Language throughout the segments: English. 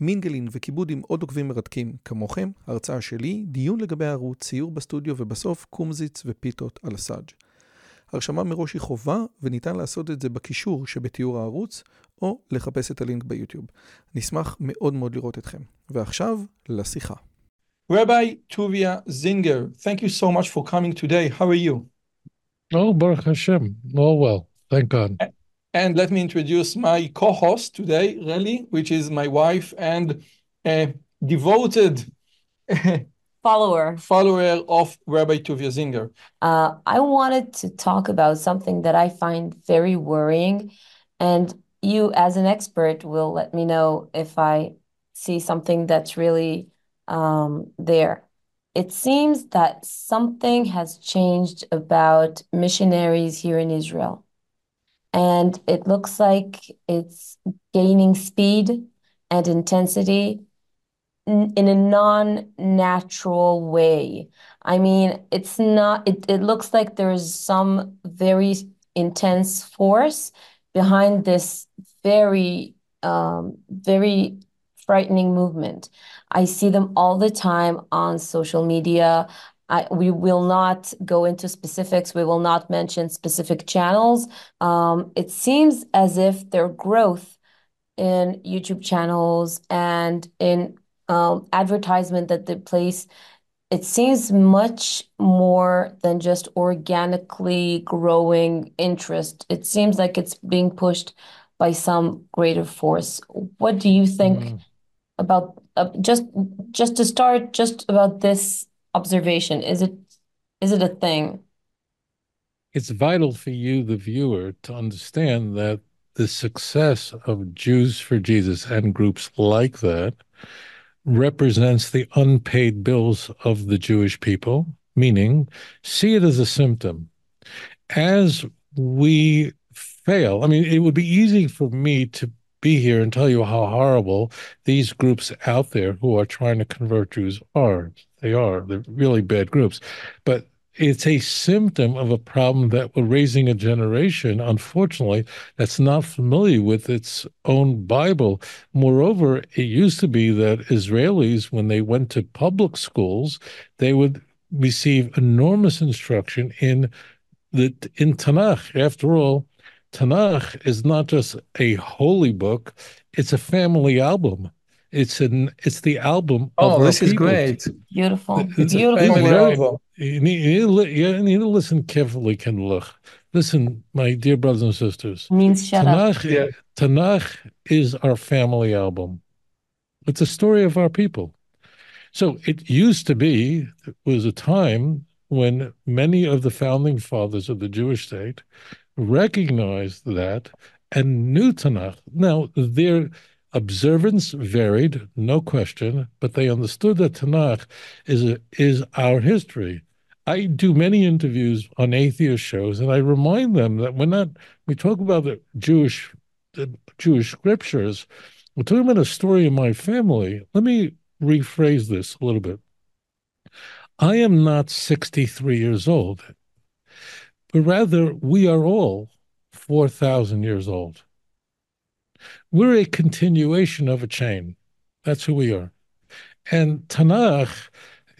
מינגלין וכיבוד עם עוד עוקבים מרתקים כמוכם, הרצאה שלי, דיון לגבי הערוץ, ציור בסטודיו ובסוף קומזיץ ופיתות על הסאג'. הרשמה מראש היא חובה וניתן לעשות את זה בקישור שבתיאור הערוץ או לחפש את הלינק ביוטיוב. נשמח מאוד מאוד לראות אתכם. ועכשיו, לשיחה. Rabbi Tuvia Zinger, thank you so much for coming today. How are you? Oh, Baruch Hashem. All well. Thank God. And let me introduce my co-host today, Reli, which is my wife and a devoted follower follower of Rabbi Tovia Singer. Uh, I wanted to talk about something that I find very worrying, and you, as an expert, will let me know if I see something that's really um, there. It seems that something has changed about missionaries here in Israel and it looks like it's gaining speed and intensity in a non-natural way. I mean, it's not, it, it looks like there's some very intense force behind this very, um, very frightening movement. I see them all the time on social media. I, we will not go into specifics. We will not mention specific channels. Um, it seems as if their growth in YouTube channels and in um, advertisement that they place, it seems much more than just organically growing interest. It seems like it's being pushed by some greater force. What do you think mm. about uh, just just to start just about this observation? Is it is it a thing? It's vital for you, the viewer, to understand that the success of Jews for Jesus and groups like that represents the unpaid bills of the Jewish people, meaning see it as a symptom. As we fail, I mean, it would be easy for me to be here and tell you how horrible these groups out there who are trying to convert Jews are. They are. They're really bad groups. But it's a symptom of a problem that we're raising a generation, unfortunately, that's not familiar with its own Bible. Moreover, it used to be that Israelis, when they went to public schools, they would receive enormous instruction in the in Tanakh. After all, Tanakh is not just a holy book; it's a family album. It's an it's the album. Oh, this is great! Beautiful, it's beautiful. album. You need, you, need you need, to listen carefully, Ken Look. Listen, my dear brothers and sisters. means shut Tanakh, up. Yeah. Tanakh is our family album. It's a story of our people. So it used to be, it was a time when many of the founding fathers of the Jewish state recognized that and knew Tanakh. Now, their observance varied, no question, but they understood that Tanakh is, a, is our history. I do many interviews on atheist shows, and I remind them that we're not, we talk about the Jewish, the Jewish scriptures, we're talking about a story in my family. Let me rephrase this a little bit. I am not 63 years old but rather we are all 4,000 years old. We're a continuation of a chain. That's who we are. And Tanakh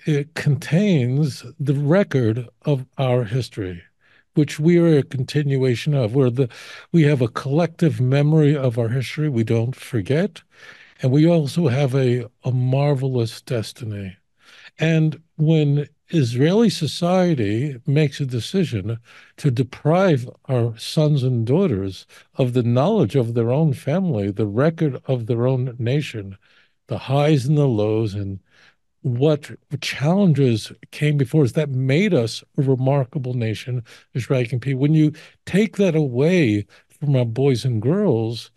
it contains the record of our history, which we are a continuation of. We're the, we have a collective memory of our history we don't forget. And we also have a, a marvelous destiny. And when Israeli society makes a decision to deprive our sons and daughters of the knowledge of their own family, the record of their own nation, the highs and the lows, and what challenges came before us that made us a remarkable nation, striking people. When you take that away from our boys and girls,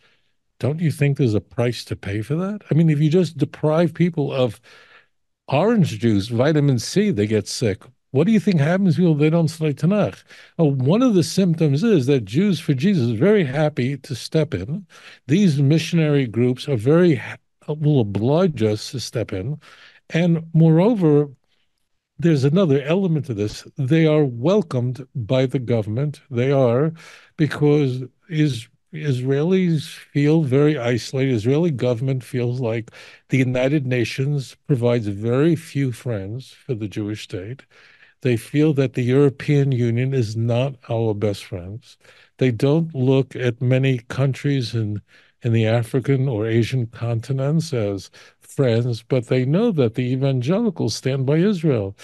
don't you think there's a price to pay for that? I mean, if you just deprive people of orange juice, vitamin C, they get sick. what do you think happens people they don't study Tanakh? Well, one of the symptoms is that Jews for Jesus are very happy to step in. These missionary groups are very will oblige us to step in, and moreover, there's another element to this. They are welcomed by the government. They are because is Israelis feel very isolated. Israeli government feels like the United Nations provides very few friends for the Jewish state. They feel that the European Union is not our best friends. They don't look at many countries in in the African or Asian continents as friends, but they know that the evangelicals stand by Israel.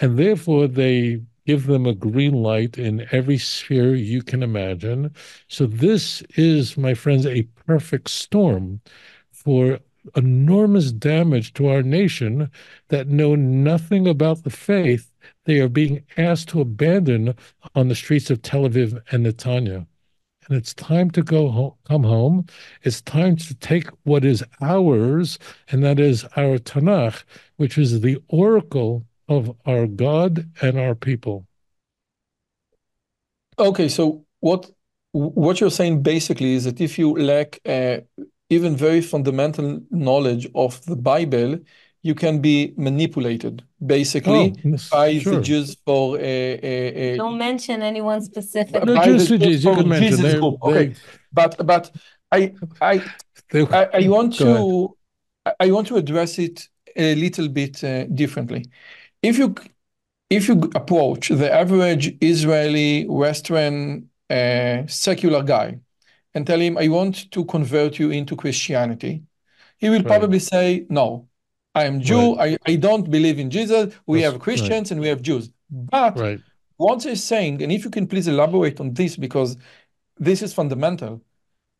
And therefore, they give them a green light in every sphere you can imagine. So, this is, my friends, a perfect storm for enormous damage to our nation that know nothing about the faith they are being asked to abandon on the streets of Tel Aviv and Netanya and it's time to go home, come home. It's time to take what is ours, and that is our Tanakh, which is the oracle of our God and our people. Okay, so what what you're saying basically is that if you lack uh, even very fundamental knowledge of the Bible, you can be manipulated basically oh, by sure. the Jews for a, a, a, don't mention anyone specific. No, Jews the Jews, you can mention they, okay but but I I, they, I, I want to I want to address it a little bit uh, differently if you if you approach the average Israeli Western uh, secular guy and tell him I want to convert you into Christianity he will right. probably say no I am Jew. Right. I, I don't believe in Jesus. We That's, have Christians right. and we have Jews. But right. what they're saying, and if you can please elaborate on this because this is fundamental,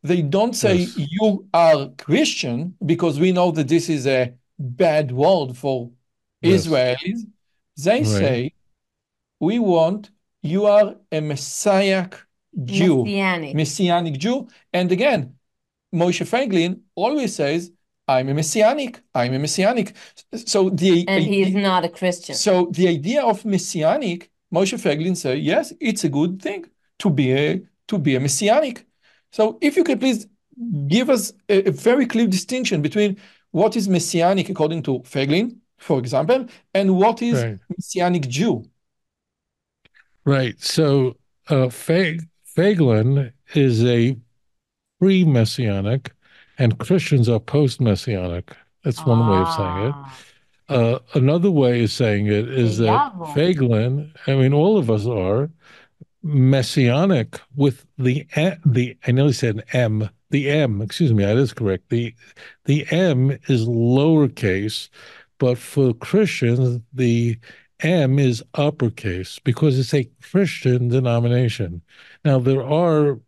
they don't say yes. you are Christian because we know that this is a bad word for yes. Israelis. They right. say we want you are a Messiah Jew, Messianic. Messianic Jew. And again, Moshe Feiglin always says I'm a messianic. I'm a messianic. So the and he's not a Christian. So the idea of messianic, Moshe Feiglin said, yes, it's a good thing to be a to be a messianic. So if you could please give us a, a very clear distinction between what is messianic according to Feiglin, for example, and what is right. messianic Jew. Right. So uh, Feiglin is a pre-messianic and Christians are post messianic. That's one ah. way of saying it. Ah. Uh, another way of saying it is that Feiglin, I mean, all of us are messianic with the the I nearly said M. The M, excuse me, that is correct. The the M is lowercase, but for Christians, the M is uppercase because it's a Christian denomination. Now there are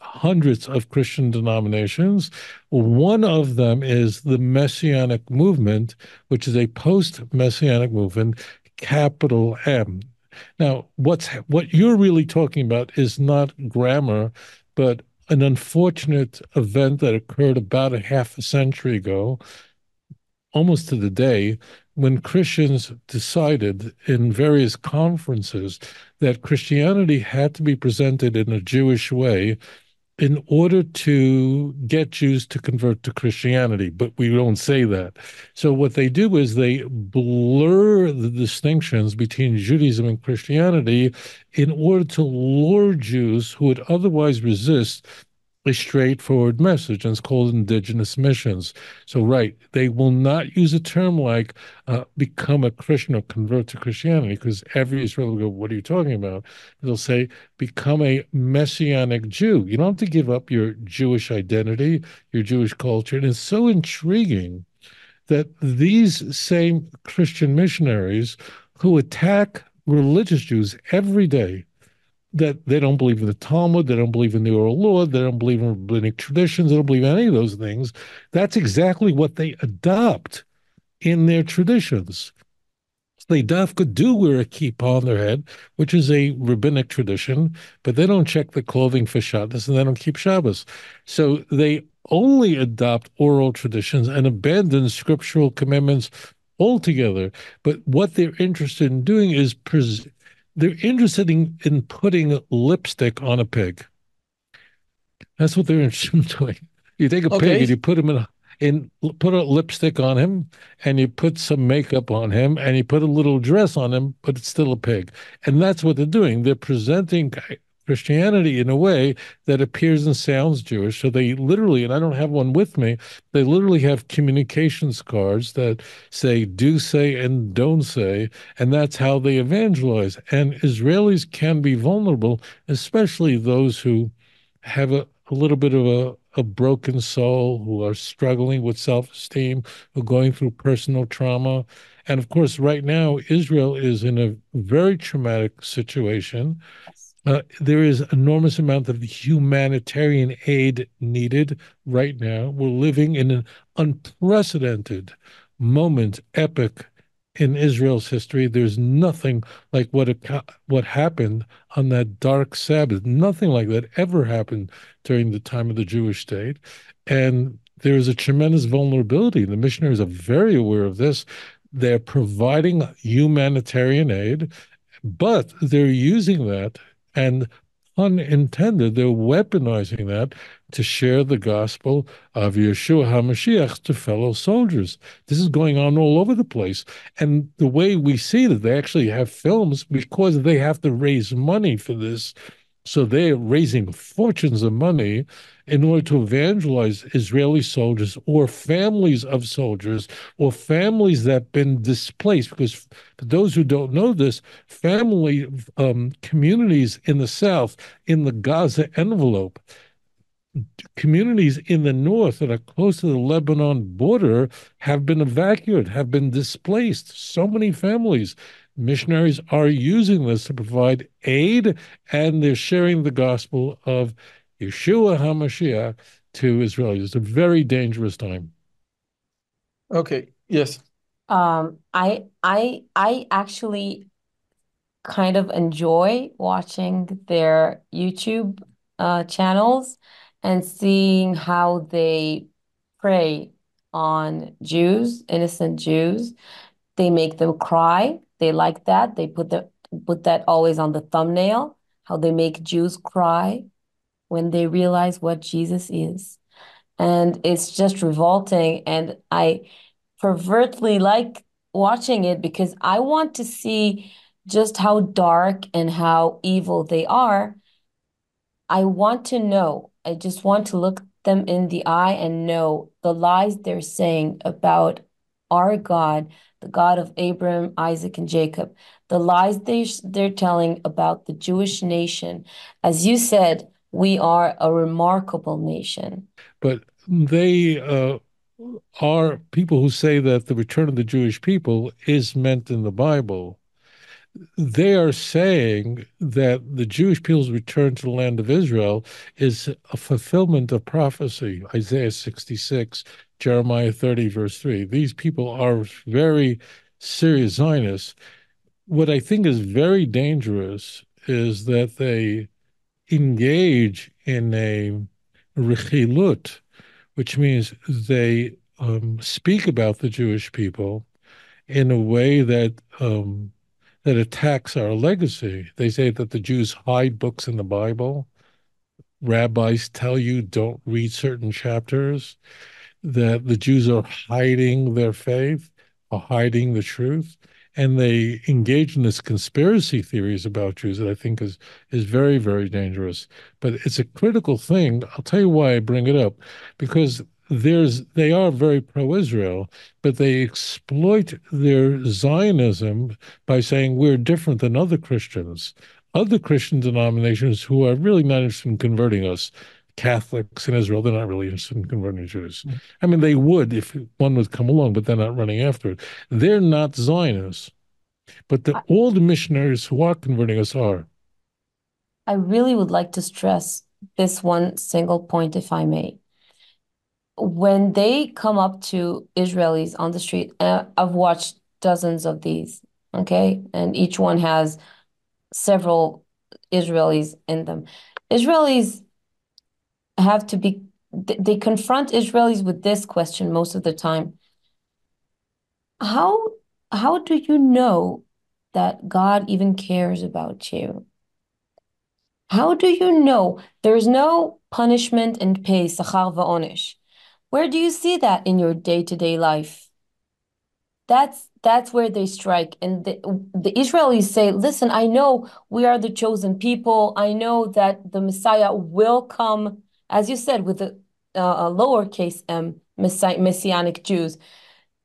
hundreds of Christian denominations. One of them is the Messianic movement, which is a post Messianic movement, capital M. Now, what's what you're really talking about is not grammar, but an unfortunate event that occurred about a half a century ago, almost to the day, when Christians decided in various conferences that Christianity had to be presented in a Jewish way in order to get Jews to convert to Christianity, but we don't say that. So what they do is they blur the distinctions between Judaism and Christianity in order to lure Jews who would otherwise resist a straightforward message, and it's called indigenous missions. So, right, they will not use a term like uh, become a Christian or convert to Christianity, because every Israeli will go, What are you talking about? They'll say, Become a messianic Jew. You don't have to give up your Jewish identity, your Jewish culture. And it's so intriguing that these same Christian missionaries who attack religious Jews every day that they don't believe in the Talmud, they don't believe in the oral law, they don't believe in rabbinic traditions, they don't believe in any of those things. That's exactly what they adopt in their traditions. They dafka do wear a kippah on their head, which is a rabbinic tradition, but they don't check the clothing for Shabbos and they don't keep Shabbos. So they only adopt oral traditions and abandon scriptural commitments altogether. But what they're interested in doing is pres- they're interested in, in putting lipstick on a pig. That's what they're interested in doing. You take a Okay. pig and you put him in in put a lipstick on him and you put some makeup on him and you put a little dress on him, but it's still a pig. And that's what they're doing. They're presenting Christianity in a way that appears and sounds Jewish. So they literally, and I don't have one with me, they literally have communications cards that say do say and don't say, and that's how they evangelize. And Israelis can be vulnerable, especially those who have a, a little bit of a, a broken soul, who are struggling with self esteem, who are going through personal trauma. And of course, right now, Israel is in a very traumatic situation. Uh, there is enormous amount of humanitarian aid needed right now. We're living in an unprecedented moment, epic in Israel's history. There's nothing like what what happened on that dark Sabbath. Nothing like that ever happened during the time of the Jewish state, and there is a tremendous vulnerability. The missionaries are very aware of this. They're providing humanitarian aid, but they're using that and unintended, they're weaponizing that to share the gospel of Yeshua HaMashiach to fellow soldiers. This is going on all over the place. And the way we see that they actually have films because they have to raise money for this. So they're raising fortunes of money in order to evangelize Israeli soldiers or families of soldiers or families that have been displaced. Because for those who don't know this, family um, communities in the South, in the Gaza envelope, communities in the north that are close to the Lebanon border have been evacuated, have been displaced. So many families. Missionaries are using this to provide aid and they're sharing the gospel of Yeshua HaMashiach to Israel. It's a very dangerous time. Okay, yes. Um, I I I actually kind of enjoy watching their YouTube uh, channels and seeing how they prey on Jews, innocent Jews. They make them cry. They like that. They put the put that always on the thumbnail, how they make Jews cry when they realize what Jesus is. And it's just revolting. And I pervertly like watching it because I want to see just how dark and how evil they are. I want to know. I just want to look them in the eye and know the lies they're saying about our God, the God of Abraham, Isaac, and Jacob, the lies they, they're telling about the Jewish nation. As you said, we are a remarkable nation. But they uh, are people who say that the return of the Jewish people is meant in the Bible. They are saying that the Jewish people's return to the land of Israel is a fulfillment of prophecy, Isaiah 66, Jeremiah 30, verse 3. These people are very serious Zionists. What I think is very dangerous is that they engage in a rechilut, which means they um, speak about the Jewish people in a way that um, that attacks our legacy. They say that the Jews hide books in the Bible. Rabbis tell you don't read certain chapters. That the Jews are hiding their faith, are hiding the truth and they engage in this conspiracy theories about Jews that I think is is very very dangerous. But it's a critical thing. I'll tell you why I bring it up, because there's they are very pro-Israel, but they exploit their Zionism by saying we're different than other Christians, other Christian denominations who are really not interested in converting us. Catholics in Israel, they're not really interested in converting Jews. I mean, they would if one would come along, but they're not running after it. They're not Zionists, but the, all the missionaries who are converting us are. I really would like to stress this one single point, if I may. When they come up to Israelis on the street, uh, I've watched dozens of these, okay? And each one has several Israelis in them. Israelis have to be they confront Israelis with this question most of the time. how how do you know that God even cares about you? How do you know there's no punishment and pay, sachar va'onish? Where do you see that in your day-to-day life? That's that's where they strike. And the, the Israelis say, listen, I know we are the chosen people. I know that the Messiah will come, as you said, with a, uh, lowercase m, Messianic Jews.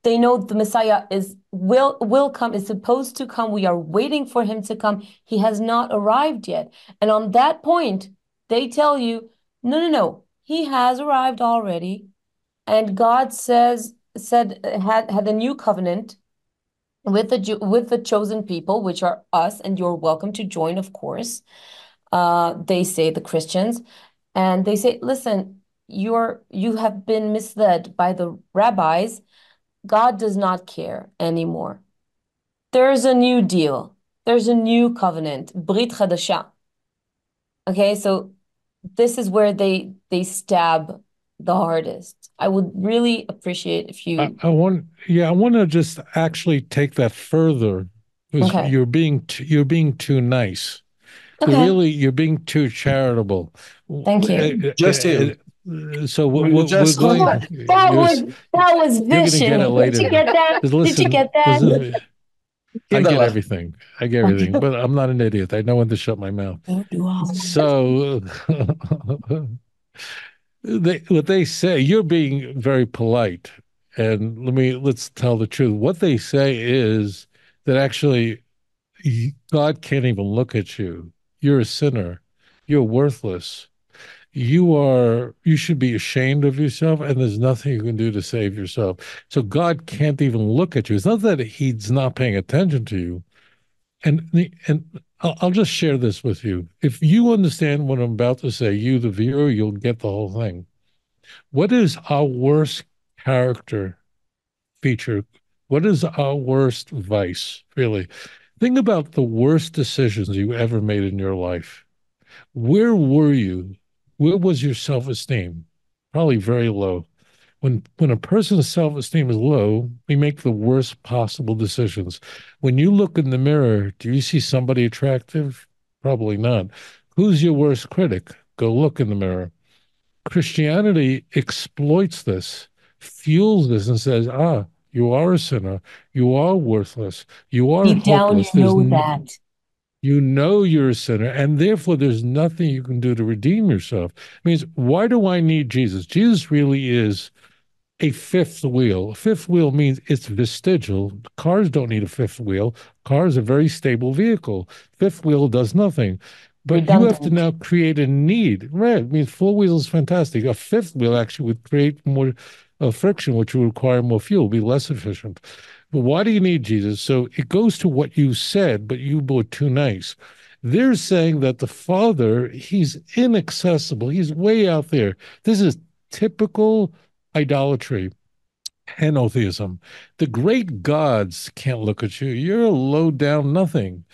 They know the Messiah is will will come, is supposed to come. We are waiting for him to come. He has not arrived yet. And on that point, they tell you, no, no, no, he has arrived already. And God says, said had had a new covenant with the with the chosen people, which are us, and you're welcome to join, of course. Uh, they say the Christians, and they say, listen, you're you have been misled by the rabbis God does not care anymore. There's a new deal. There's a new covenant, Brit Chadasha. Okay, so this is where they they stab the hardest. I would really appreciate if you. I, I want, yeah, I want to just actually take that further because okay. you're being t- you're being too nice. Okay. Really, you're being too charitable. Thank you. Uh, just uh, so we, we, just we're going. That was that was vicious. Did you get that? Listen, Did you get that? Listen, I get everything. I get everything, but I'm not an idiot. I know when to shut my mouth. So, they, what they say, you're being very polite, and let me let's tell the truth. What they say is that actually, God can't even look at you. You're a sinner. You're worthless. You are you should be ashamed of yourself and there's nothing you can do to save yourself. So god can't even look at you. It's not that he's not paying attention to you. And and I'll, I'll just share this with you. If you understand what i'm about to say you the viewer you'll get the whole thing. What is our worst character feature? What is our worst vice really think about the worst decisions you ever made in your life where were you where was your self-esteem? Probably very low. When when a person's self-esteem is low, we make the worst possible decisions. When you look in the mirror, do you see somebody attractive? Probably not. Who's your worst critic? Go look in the mirror. Christianity exploits this, fuels this, and says, ah, you are a sinner. You are worthless. You are Deep hopeless. down, you know that. You know you're a sinner, and therefore there's nothing you can do to redeem yourself. It means, why do I need Jesus? Jesus really is a fifth wheel. A fifth wheel means it's vestigial. Cars don't need a fifth wheel. Cars are a very stable vehicle. Fifth wheel does nothing. But Redundant. you have to now create a need. Right. I mean, four wheels is fantastic. A fifth wheel actually would create more uh, friction, which would require more fuel, will be less efficient. But why do you need Jesus? So it goes to what you said, but you were too nice. They're saying that the Father, he's inaccessible. He's way out there. This is typical idolatry, henotheism. The great gods can't look at you. You're a low down nothing.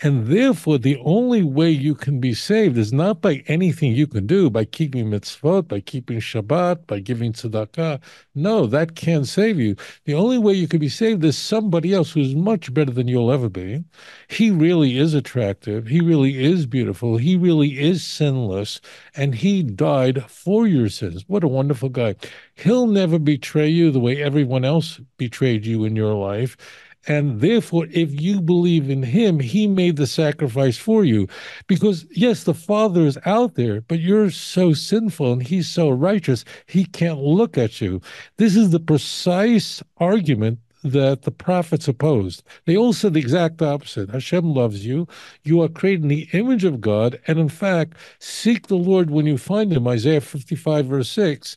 And therefore, the only way you can be saved is not by anything you can do, by keeping mitzvot, by keeping Shabbat, by giving tzedakah. No, that can't save you. The only way you can be saved is somebody else who's much better than you'll ever be. He really is attractive. He really is beautiful. He really is sinless. And he died for your sins. What a wonderful guy. He'll never betray you the way everyone else betrayed you in your life. And therefore, if you believe in him, he made the sacrifice for you. Because, yes, the Father is out there, but you're so sinful and he's so righteous, he can't look at you. This is the precise argument that the prophets opposed. They all said the exact opposite. Hashem loves you. You are created in the image of God. And in fact, seek the Lord when you find him. Isaiah 55, verse 6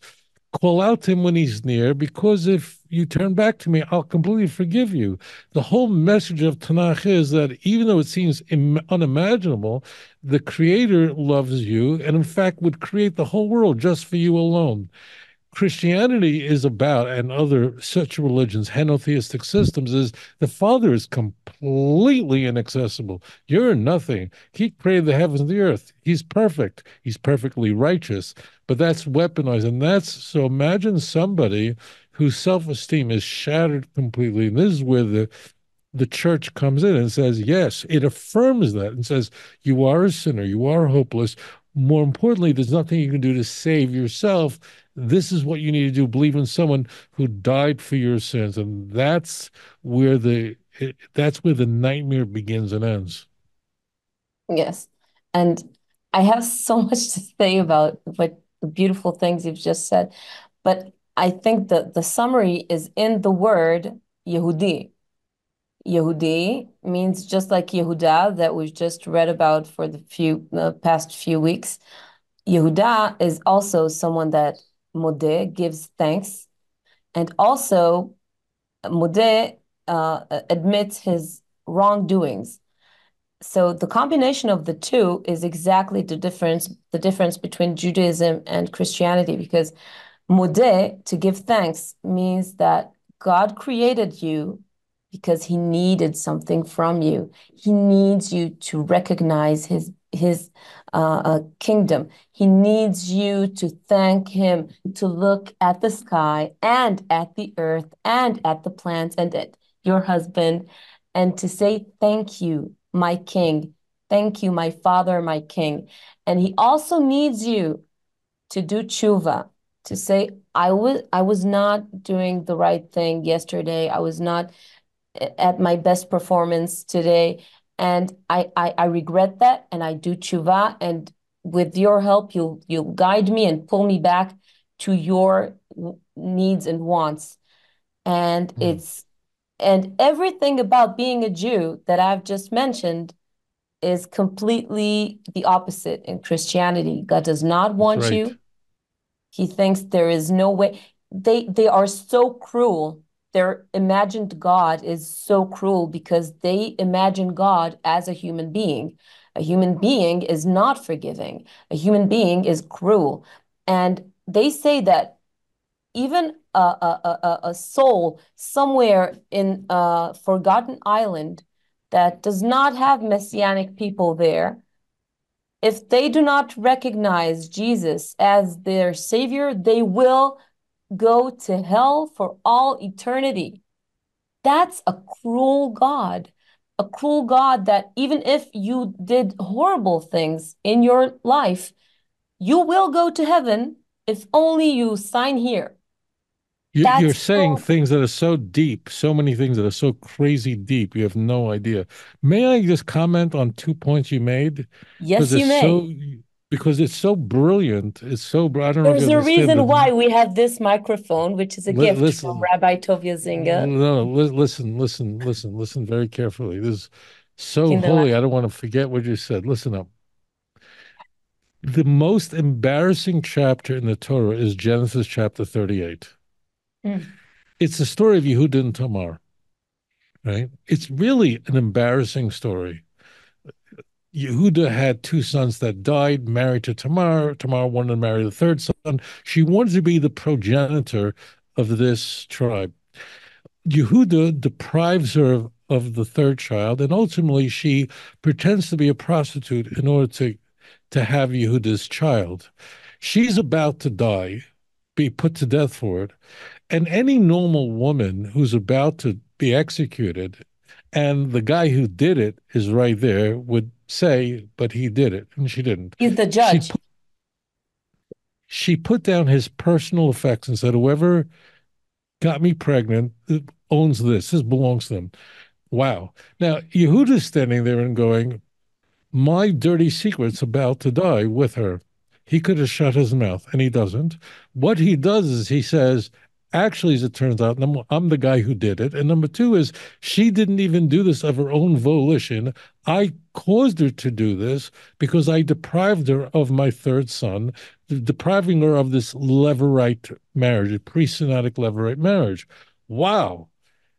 call out to him when he's near, because if you turn back to me, I'll completely forgive you. The whole message of Tanakh is that even though it seems Im- unimaginable, the Creator loves you and, in fact, would create the whole world just for you alone. Christianity is about, and other such religions, henotheistic systems, is the Father is completely inaccessible. You're nothing. He created the heavens and the earth. He's perfect. He's perfectly righteous, but that's weaponized. And that's so imagine somebody whose self-esteem is shattered completely. And this is where the the church comes in and says, yes, it affirms that and says, you are a sinner, you are hopeless. More importantly, there's nothing you can do to save yourself. This is what you need to do. Believe in someone who died for your sins. And that's where the that's where the nightmare begins and ends. Yes. And I have so much to say about what the beautiful things you've just said. But I think that the summary is in the word Yehudi. Yehudi means just like Yehuda that we've just read about for the few the past few weeks. Yehuda is also someone that Modeh gives thanks, and also Modeh uh, admits his wrongdoings. So the combination of the two is exactly the difference the difference between Judaism and Christianity because Modeh, to give thanks, means that God created you because he needed something from you. He needs you to recognize his his uh, uh, kingdom. He needs you to thank him, to look at the sky and at the earth and at the plants and at your husband, and to say thank you, my king. Thank you, my father, my king. And he also needs you to do tshuva, to say, I was I was not doing the right thing yesterday. I was not at my best performance today. And I, I, I regret that and I do tshuva. And with your help, you'll you'll guide me and pull me back to your needs and wants. And mm. it's and everything about being a Jew that I've just mentioned is completely the opposite in Christianity. God does not want right. you. He thinks there is no way. They they are so cruel their imagined God is so cruel because they imagine God as a human being. A human being is not forgiving. A human being is cruel. And they say that even a, a, a, a soul somewhere in a forgotten island that does not have messianic people there, if they do not recognize Jesus as their savior, they will go to hell for all eternity. That's a cruel God, a cruel God that even if you did horrible things in your life, you will go to heaven if only you sign here. You, are saying things that are so deep, so many things that are so crazy deep. You have no idea. May I just comment on two points you made? Yes, you may. So, because it's so brilliant. It's so. I don't There's know. There's a reason why we have this microphone, which is a gift listen, from Rabbi Tovia Singer. No, li- listen, listen, listen, listen very carefully. This is so holy. I don't want to forget what you said. Listen up. The most embarrassing chapter in the Torah is Genesis chapter 38. Mm. It's the story of Yehuda and Tamar, right? It's really an embarrassing story. Yehuda had two sons that died, married to Tamar. Tamar wanted to marry the third son. She wanted to be the progenitor of this tribe. Yehuda deprives her of, of the third child, and ultimately she pretends to be a prostitute in order to, to have Yehuda's child. She's about to die, be put to death for it. And any normal woman who's about to be executed and the guy who did it is right there would say, but he did it, and she didn't. He's the judge. She put, she put down his personal effects and said, whoever got me pregnant owns this. This belongs to them. Wow. Now, Yehuda's standing there and going, my dirty secret's about to die with her. He could have shut his mouth, and he doesn't. What he does is he says, Actually, as it turns out, I'm the guy who did it. And number two is she didn't even do this of her own volition. I caused her to do this because I deprived her of my third son, depriving her of this levirate marriage, a pre-Sinaitic levirate marriage. Wow.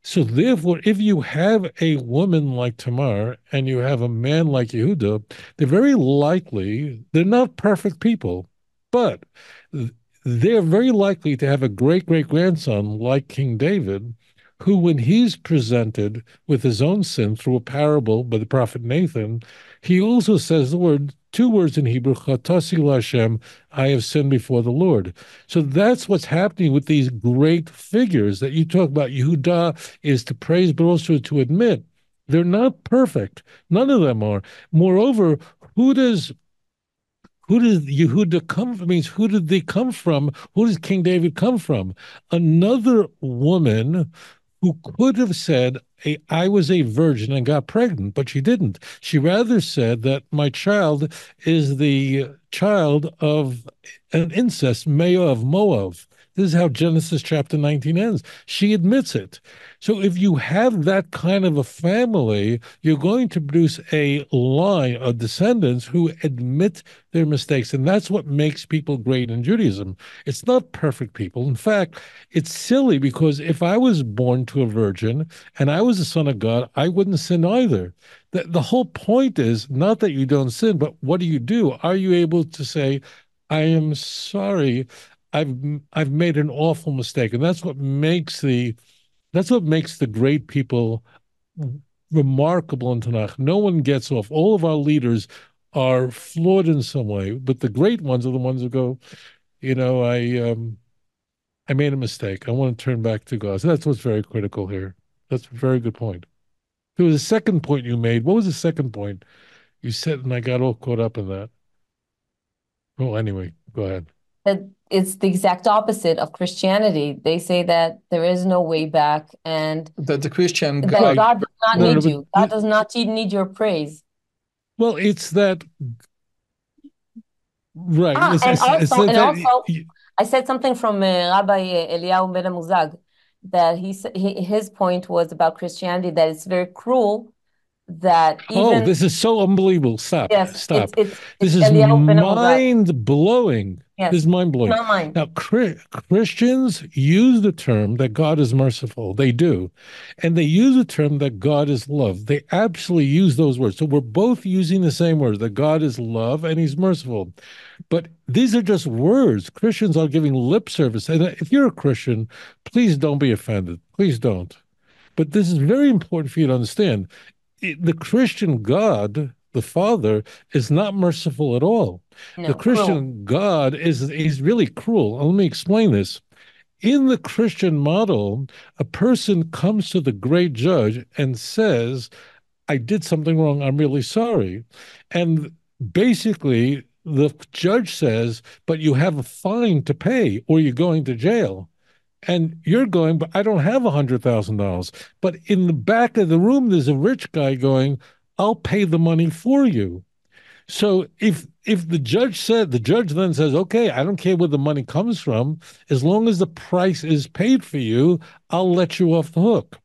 So therefore, if you have a woman like Tamar and you have a man like Yehuda, they're very likely, they're not perfect people, but they're very likely to have a great great grandson like King David, who, when he's presented with his own sin through a parable by the prophet Nathan, he also says the word two words in Hebrew, Chatasi Hashem, I have sinned before the Lord. So that's what's happening with these great figures that you talk about. Yehuda is to praise, but also to admit they're not perfect. None of them are. Moreover, who does who did Yehuda come from? Means who did they come from? Who does King David come from? Another woman who could have said, I was a virgin and got pregnant, but she didn't. She rather said that my child is the child of an incest, Maya of Moab. This is how Genesis chapter 19 ends. She admits it. So if you have that kind of a family, you're going to produce a line of descendants who admit their mistakes. And that's what makes people great in Judaism. It's not perfect people. In fact, it's silly because if I was born to a virgin and I was a son of God, I wouldn't sin either. The, the whole point is not that you don't sin, but what do you do? Are you able to say, I am sorry. I've I've made an awful mistake, and that's what makes the that's what makes the great people remarkable in Tanakh. No one gets off. All of our leaders are flawed in some way, but the great ones are the ones who go, you know, I um, I made a mistake. I want to turn back to God. So that's what's very critical here. That's a very good point. There was a second point you made. What was the second point? You said, and I got all caught up in that. Well, anyway, go ahead that it's the exact opposite of Christianity. They say that there is no way back and that the Christian that God, God does not no, need no, you. God does not need your praise. Well, it's that right. Ah, it's, and it's, also, it's and also I said something from uh, Rabbi Eliyahu Benamozegh that he, he his point was about Christianity that it's very cruel that oh, even, oh this is so unbelievable. Stop yes, stop. it's, it's, this it's is mind blowing yes, this is mind blowing now christians use the term that god is merciful. They do. And they use the term that god is love. They absolutely use those words. So we're both using the same words that god is love and he's merciful. But these are just words. Christians are giving lip service. And if you're a christian please don't be offended. Please don't. But this is very important for you to understand the Christian God, the Father, is not merciful at all. No, the Christian cruel. God is he's really cruel. Let me explain this. In the Christian model, a person comes to the great judge and says, I did something wrong. I'm really sorry. And basically, the judge says, but you have a fine to pay or you're going to jail and you're going, but I don't have a hundred thousand dollars. But in the back of the room, there's a rich guy going, I'll pay the money for you. So if if the judge said the judge then says, okay, I don't care where the money comes from, as long as the price is paid for you, I'll let you off the hook.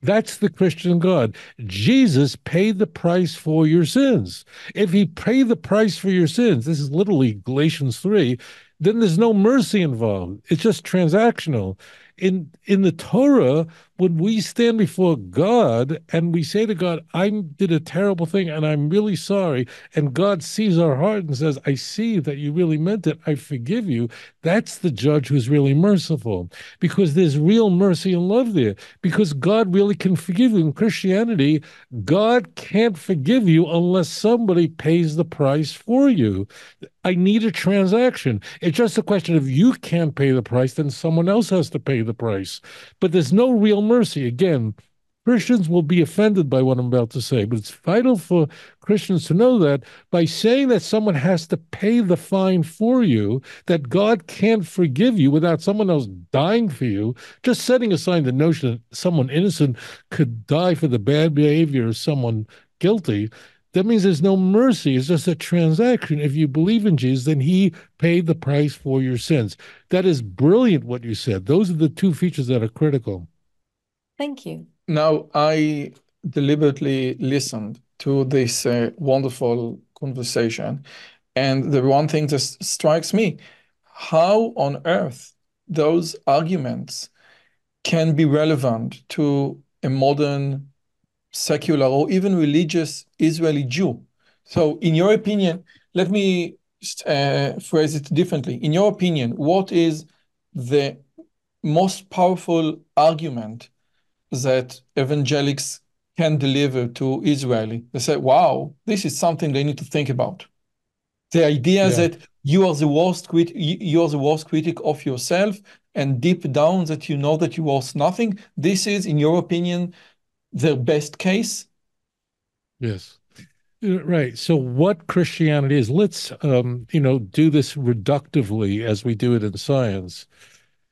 That's the Christian God. Jesus paid the price for your sins. If he paid the price for your sins, this is literally Galatians 3, then there's no mercy involved. It's just transactional. In in the Torah, when we stand before God and we say to God, I did a terrible thing and I'm really sorry, and God sees our heart and says, I see that you really meant it, I forgive you, that's the judge who's really merciful because there's real mercy and love there because God really can forgive you. In Christianity, God can't forgive you unless somebody pays the price for you. I need a transaction. It's just a question of you can't pay the price, then someone else has to pay the price. But there's no real mercy. Again, Christians will be offended by what I'm about to say, but it's vital for Christians to know that by saying that someone has to pay the fine for you, that God can't forgive you without someone else dying for you, just setting aside the notion that someone innocent could die for the bad behavior of someone guilty, that means there's no mercy. It's just a transaction. If you believe in Jesus, then he paid the price for your sins. That is brilliant what you said. Those are the two features that are critical. Thank you. Now, I deliberately listened to this uh, wonderful conversation, and the one thing that strikes me how on earth those arguments can be relevant to a modern secular or even religious Israeli Jew. So, in your opinion, let me uh, phrase it differently. In your opinion, what is the most powerful argument that evangelics can deliver to Israeli. They say, wow, this is something they need to think about. The idea Yeah. that you are the worst crit you are the worst critic of yourself, and deep down that you know that you worth nothing. This is, in your opinion, the best case. Yes. Uh, Right. So what Christianity is, let's um, you know, do this reductively as we do it in science.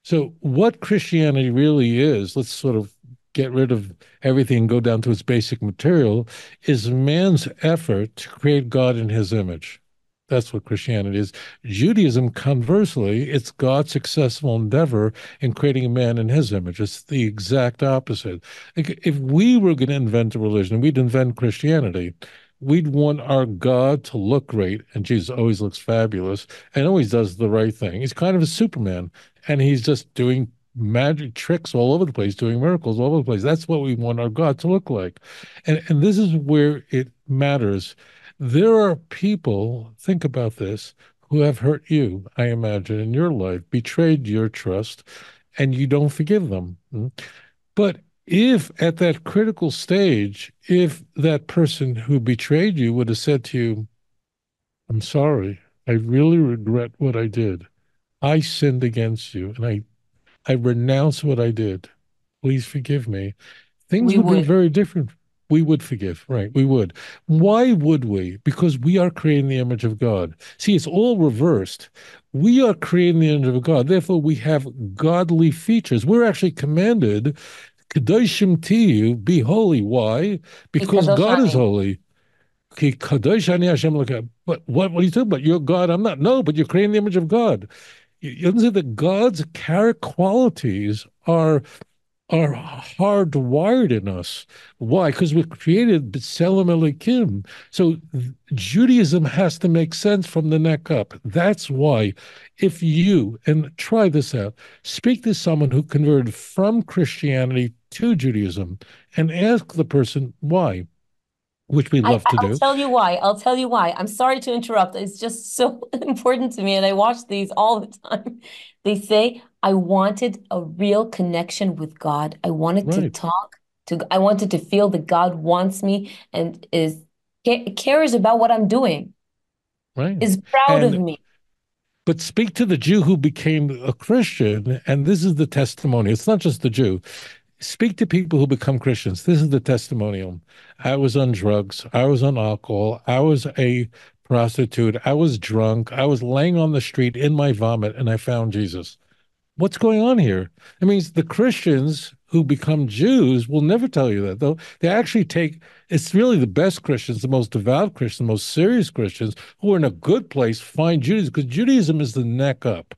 So what Christianity really is, let's sort of get rid of everything and go down to its basic material, is man's effort to create God in his image. That's what Christianity is. Judaism, conversely, it's God's successful endeavor in creating a man in his image. It's the exact opposite. If we were going to invent a religion, we'd invent Christianity. We'd want our God to look great, and Jesus always looks fabulous and always does the right thing. He's kind of a Superman, and he's just doing magic tricks all over the place, doing miracles all over the place. That's what we want our God to look like. And and this is where it matters. There are people, think about this, who have hurt you, I imagine, in your life, betrayed your trust, and you don't forgive them. Mm. But if at that critical stage, if that person who betrayed you would have said to you, I'm sorry, I really regret what I did. I sinned against you and I I renounce what I did. Please forgive me. Things We would be very different. We would forgive, right? We would. Why would we? Because we are creating the image of God. See, it's all reversed. We are creating the image of God. Therefore, we have godly features. We're actually commanded, Kedoshim Tiyu, be holy. Why? Because Kadosh God is holy. Ki Kadosh Ani But what, what are you talking about? You're God. I'm not. No, but you're creating the image of God. You, you understand that God's character qualities are are hardwired in us. Why? Because we're created b'tselem Elokim. So Judaism has to make sense from the neck up. That's why, if you and try this out, speak to someone who converted from Christianity to Judaism, and ask the person why, which we I, love to do. I'll tell you why. I'll tell you why. I'm sorry to interrupt. It's just so important to me, and I watch these all the time. They say, I wanted a real connection with God. I wanted to talk to, I wanted to feel that God wants me and is cares about what I'm doing, Right. is proud of me. But speak to the Jew who became a Christian, and this is the testimony. It's not just the Jew. Speak to people who become Christians. This is the testimonial. I was on drugs. I was on alcohol. I was a prostitute. I was drunk. I was laying on the street in my vomit, and I found Jesus. What's going on here? It means the Christians who become Jews will never tell you that, though. They actually take it's really the best Christians, the most devout Christians, the most serious Christians who are in a good place find Judaism because Judaism is the neck up.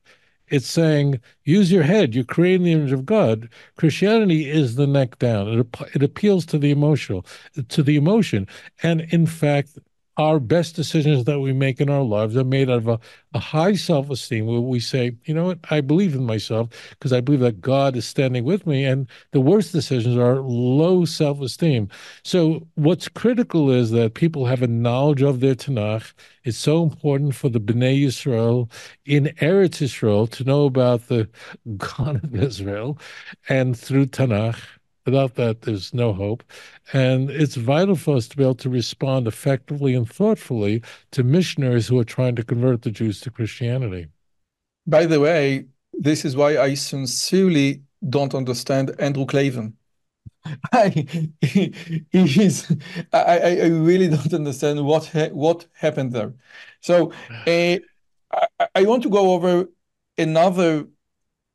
It's saying, use your head. You're creating the image of God. Christianity is the neck down. It, it appeals to the emotional, to the emotion. And in fact, our best decisions that we make in our lives are made out of a, a high self-esteem where we say, you know what, I believe in myself because I believe that God is standing with me. And the worst decisions are low self-esteem. So what's critical is that people have a knowledge of their Tanakh. It's so important for the Bnei Yisrael in Eretz Yisrael to know about the God of Israel and through Tanakh. Without that, there's no hope. And it's vital for us to be able to respond effectively and thoughtfully to missionaries who are trying to convert the Jews to Christianity. By the way, this is why I sincerely don't understand Andrew Klavan. I, he, he is, I, I I really don't understand what ha what happened there. So uh, I, I want to go over another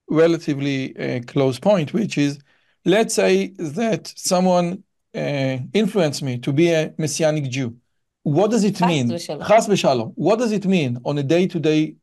relatively uh, close point, which is let's say that someone uh, influenced me to be a Messianic Jew. What does it mean? Chas v'shalom. What does it mean on a day-to-day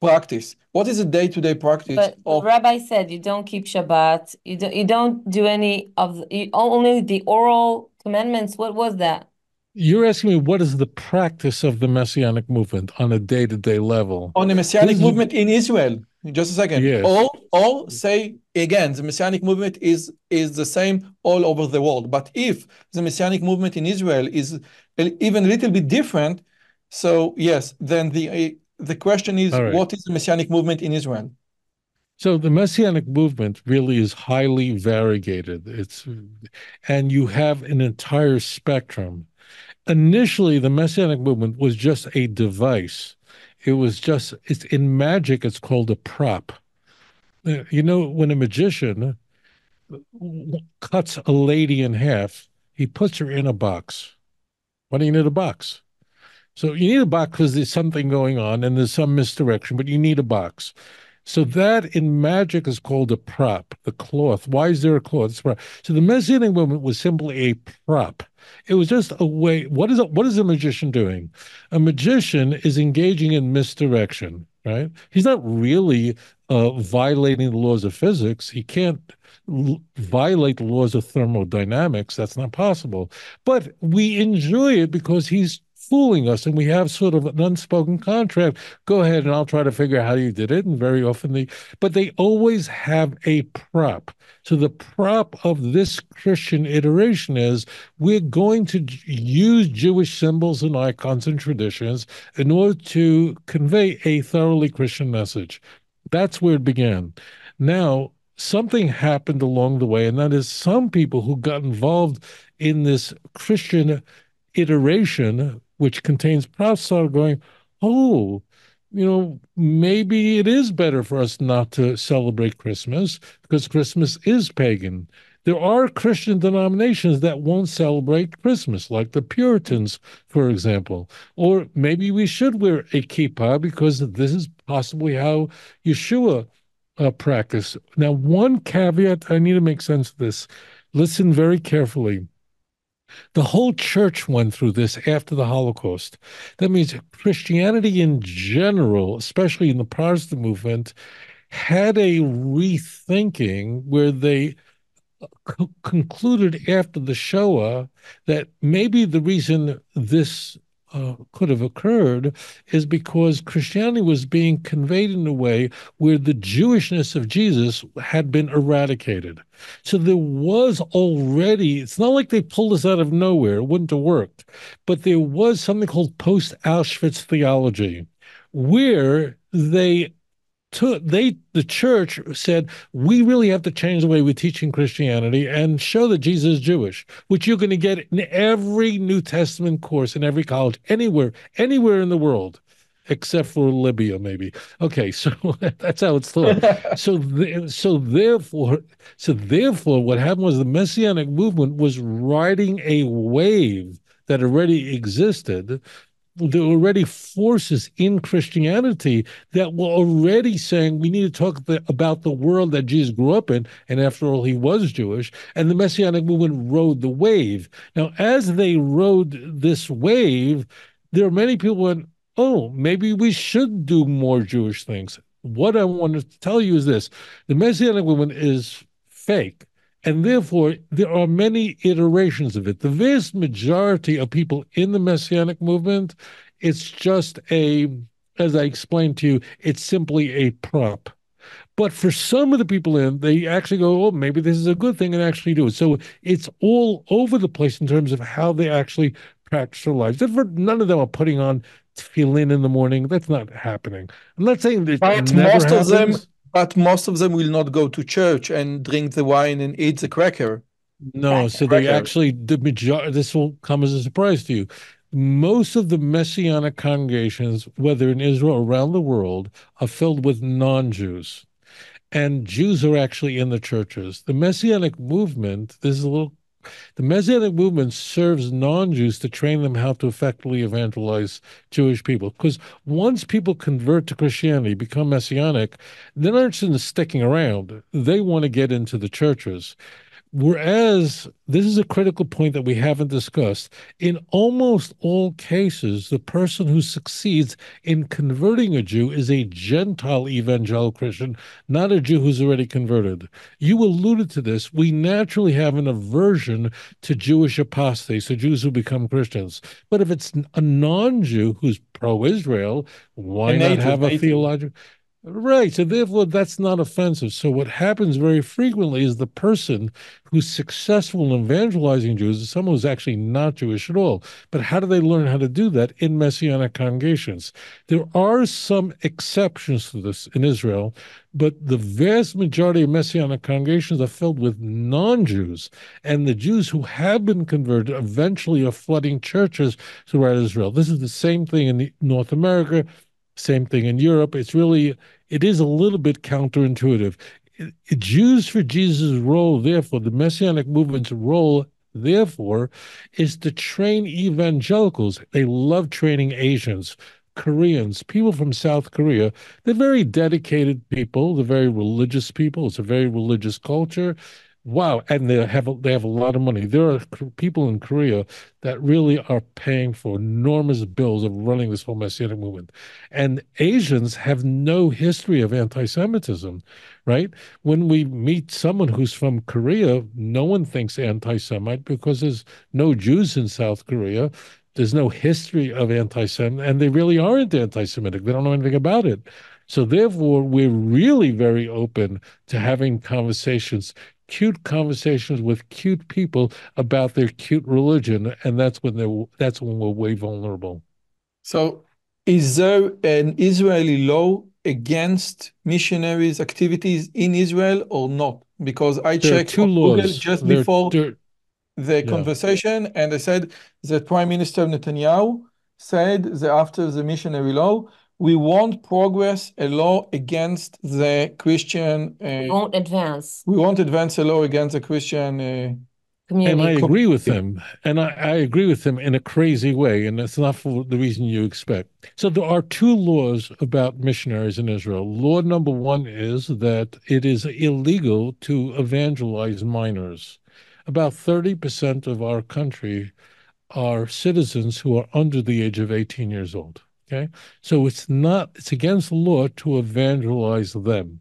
practice? What is a day-to-day practice But of Rabbi said you don't keep Shabbat. You don't, you don't do any of the, you, only the oral commandments. What was that? You're asking me what is the practice of the Messianic movement on a day to day level? on the Messianic This is- movement in Israel? Just a second. Yes. All all say again, the Messianic movement is is the same all over the world. But if the Messianic movement in Israel is even a little bit different, so yes, then the uh, the question is, right. what is the Messianic movement in Israel? So the Messianic movement really is highly variegated. It's and you have an entire spectrum. initially the Messianic movement was just a device. It was just it's in magic. It's called a prop. Uh, you know, when a magician cuts a lady in half, he puts her in a box. Why do you need a box? So you need a box because there's something going on and there's some misdirection, but you need a box. So that in magic is called a prop, the cloth. Why is there a cloth? So the Messianic movement was simply a prop. It was just a way. What is a, what is a magician doing? A magician is engaging in misdirection, right? He's not really uh, violating the laws of physics. He can't l- violate the laws of thermodynamics. That's not possible. But we enjoy it because he's fooling us and we have sort of an unspoken contract. Go ahead and i'll try to figure out how you did it and very often they but they always have a prop. So the prop of this christian iteration is we're going to use jewish symbols and icons and traditions in order to convey a thoroughly christian message. That's where it began. Now something happened along the way and that is some people who got involved in this christian iteration which contains are going, oh, you know, maybe it is better for us not to celebrate Christmas because Christmas is pagan. There are Christian denominations that won't celebrate Christmas, like the Puritans, for example. Or maybe we should wear a kippah because this is possibly how Yeshua uh, practiced. Now, one caveat I need to make sense of this. Listen very carefully. The whole church went through this after the Holocaust. That means Christianity in general, especially in the Protestant movement, had a rethinking where they uh, c- concluded after the Shoah that maybe the reason this uh, could have occurred is because Christianity was being conveyed in a way where the Jewishness of Jesus had been eradicated. So there was already, it's not like they pulled us out of nowhere, it wouldn't have worked, but there was something called post Auschwitz theology where they took they the church said we really have to change the way we're teaching christianity and show that jesus is jewish which you're going to get in every new testament course in every college anywhere anywhere in the world except for libya maybe. Okay so that's how it's thought. So th- so therefore so therefore what happened was the messianic movement was riding a wave that already existed there were already forces in Christianity that were already saying we need to talk about the world that Jesus grew up in. And after all, he was Jewish. And the Messianic movement rode the wave. Now, as they rode this wave, there are many people went, oh, maybe we should do more Jewish things. What I want to tell you is this the Messianic movement is fake. And therefore, there are many iterations of it. The vast majority of people in the Messianic movement, it's just a, as I explained to you, it's simply a prop. But for some of the people in, they actually go, oh, maybe this is a good thing and actually do it. So it's all over the place in terms of how they actually practice their lives. None of them are putting on tefillin in the morning. That's not happening. I'm not saying that but most happens. of them but most of them will not go to church and drink the wine and eat the cracker. No, so they actually the majority. This will come as a surprise to you. Most of the messianic congregations, whether in Israel or around the world, are filled with non-Jews, and Jews are actually in the churches. The messianic movement. This is a little the Messianic movement serves non Jews to train them how to effectively evangelize Jewish people. Because once people convert to Christianity, become Messianic, they're not interested in sticking around. They want to get into the churches. Whereas this is a critical point that we haven't discussed. In almost all cases, the person who succeeds in converting a Jew is a Gentile evangelical Christian, not a Jew who's already converted. You alluded to this. We naturally have an aversion to Jewish apostates, to Jews who become Christians. But if it's a non Jew who's pro Israel, why not have a theological? Right. So therefore, that's not offensive. So what happens very frequently is the person who's successful in evangelizing Jews is someone who's actually not Jewish at all. But how do they learn how to do that in messianic congregations? There are some exceptions to this in Israel, but the vast majority of messianic congregations are filled with non-Jews, and the Jews who have been converted eventually are flooding churches throughout Israel. This is the same thing in North America same thing in Europe. It's really, it is a little bit counterintuitive. Jews for Jesus' role, therefore, the Messianic movement's role, therefore, is to train evangelicals. They love training Asians, Koreans, people from South Korea. They're very dedicated people. They're very religious people. It's a very religious culture. Wow, and they have a, they have a lot of money. There are people in Korea that really are paying for enormous bills of running this whole messianic movement, and Asians have no history of anti-Semitism, right? When we meet someone who's from Korea, no one thinks anti-Semite because there's no Jews in South Korea. There's no history of anti-Semitic, and they really aren't anti-Semitic. They don't know anything about it. So therefore, we're really very open to having conversations cute conversations with cute people about their cute religion, and that's when they're that's when we're way vulnerable. So, is there an Israeli law against missionaries' activities in Israel or not? Because I there checked just there, before there, the yeah. conversation, and I said the Prime Minister Netanyahu said that after the missionary law, we won't progress a law against the Christian. Uh, we won't advance. We won't advance a law against the Christian. Uh, Community. And I agree with him. And I, I, agree with him in a crazy way. And that's not for the reason you expect. So there are two laws about missionaries in Israel. Law number one is that it is illegal to evangelize minors. About 30% of our country are citizens who are under the age of 18 years old. Okay. So it's not, it's against the law to evangelize them.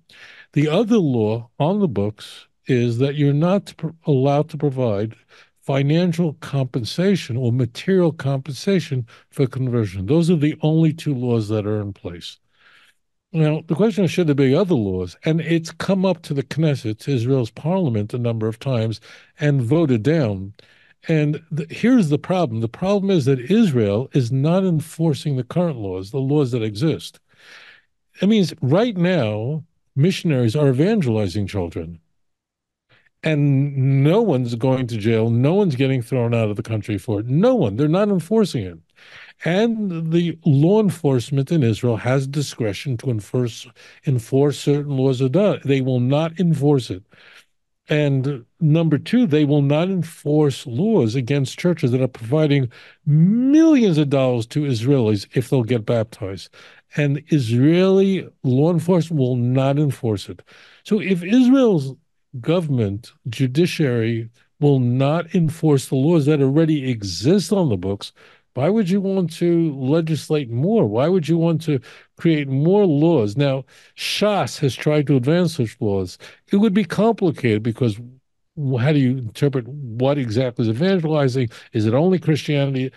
The other law on the books is that you're not allowed to provide financial compensation or material compensation for conversion. Those are the only two laws that are in place. Now, the question is, should there be other laws? And it's come up to the Knesset, Israel's parliament, a number of times and voted down. And the, here's the problem the problem is that Israel is not enforcing the current laws, the laws that exist. It means right now, missionaries are evangelizing children. And no one's going to jail. No one's getting thrown out of the country for it. No one. They're not enforcing it. And the law enforcement in Israel has discretion to enforce enforce certain laws of that. They will not enforce it. And number two, they will not enforce laws against churches that are providing millions of dollars to Israelis if they'll get baptized. And Israeli law enforcement will not enforce it. So if Israel's government, judiciary, will not enforce the laws that already exist on the books, why would you want to legislate more? Why would you want to create more laws? Now, Shas has tried to advance such laws. It would be complicated because how do you interpret what exactly is evangelizing? Is it only Christianity?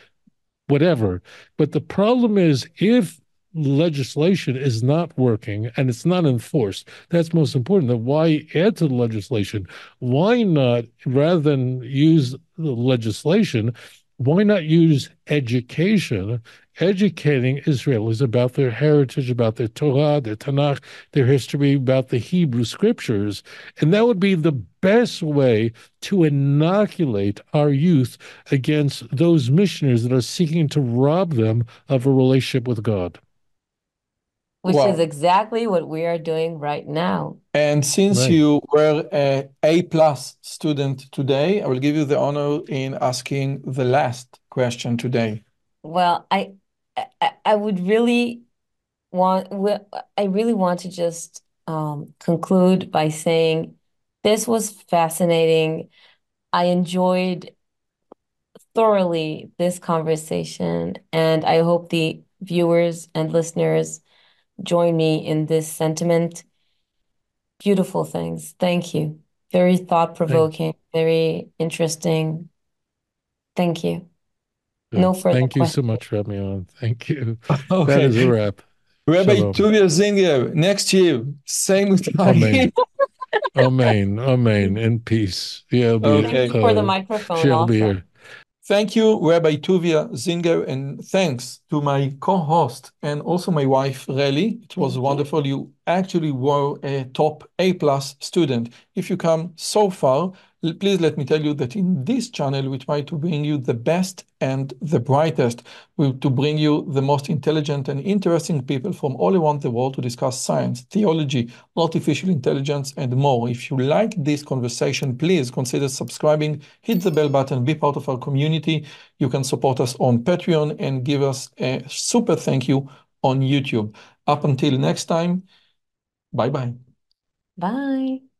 Whatever. But the problem is if legislation is not working and it's not enforced. That's most important. Then why add to the legislation? Why not, rather than use the legislation, why not use education, educating Israelis about their heritage, about their Torah, their Tanakh, their history, about the Hebrew scriptures? And that would be the best way to inoculate our youth against those missionaries that are seeking to rob them of a relationship with God which is exactly what we are doing right now. And since right. you were a A plus student today, I will give you the honor in asking the last question today. Well, I I, I would really want I really want to just um, conclude by saying this was fascinating. I enjoyed thoroughly this conversation, and I hope the viewers and listeners join me in this sentiment. Beautiful things. Thank you. Very thought provoking, very interesting. Thank you. No further Thank you so much for having me on. Thank you. okay. That is a wrap. Rabbi Shalom. Tovia Singer, next year, same time. Amen. Amen. Amen. In peace. Yeah, be, Okay. Thank you for the uh, microphone she'll be here. Thank you, Rabbi Tovia Singer, and thanks to my co-host and also my wife, Reli. It was wonderful. You actually were a top A-plus student. If you come so far, please let me tell you that in this channel, we try to bring you the best and the brightest, we, to bring you the most intelligent and interesting people from all around the world to discuss science, theology, artificial intelligence, and more. If you like this conversation, please consider subscribing, hit the bell button, be part of our community. You can support us on Patreon and give us a super thank you on YouTube. Up until next time, bye bye. Bye.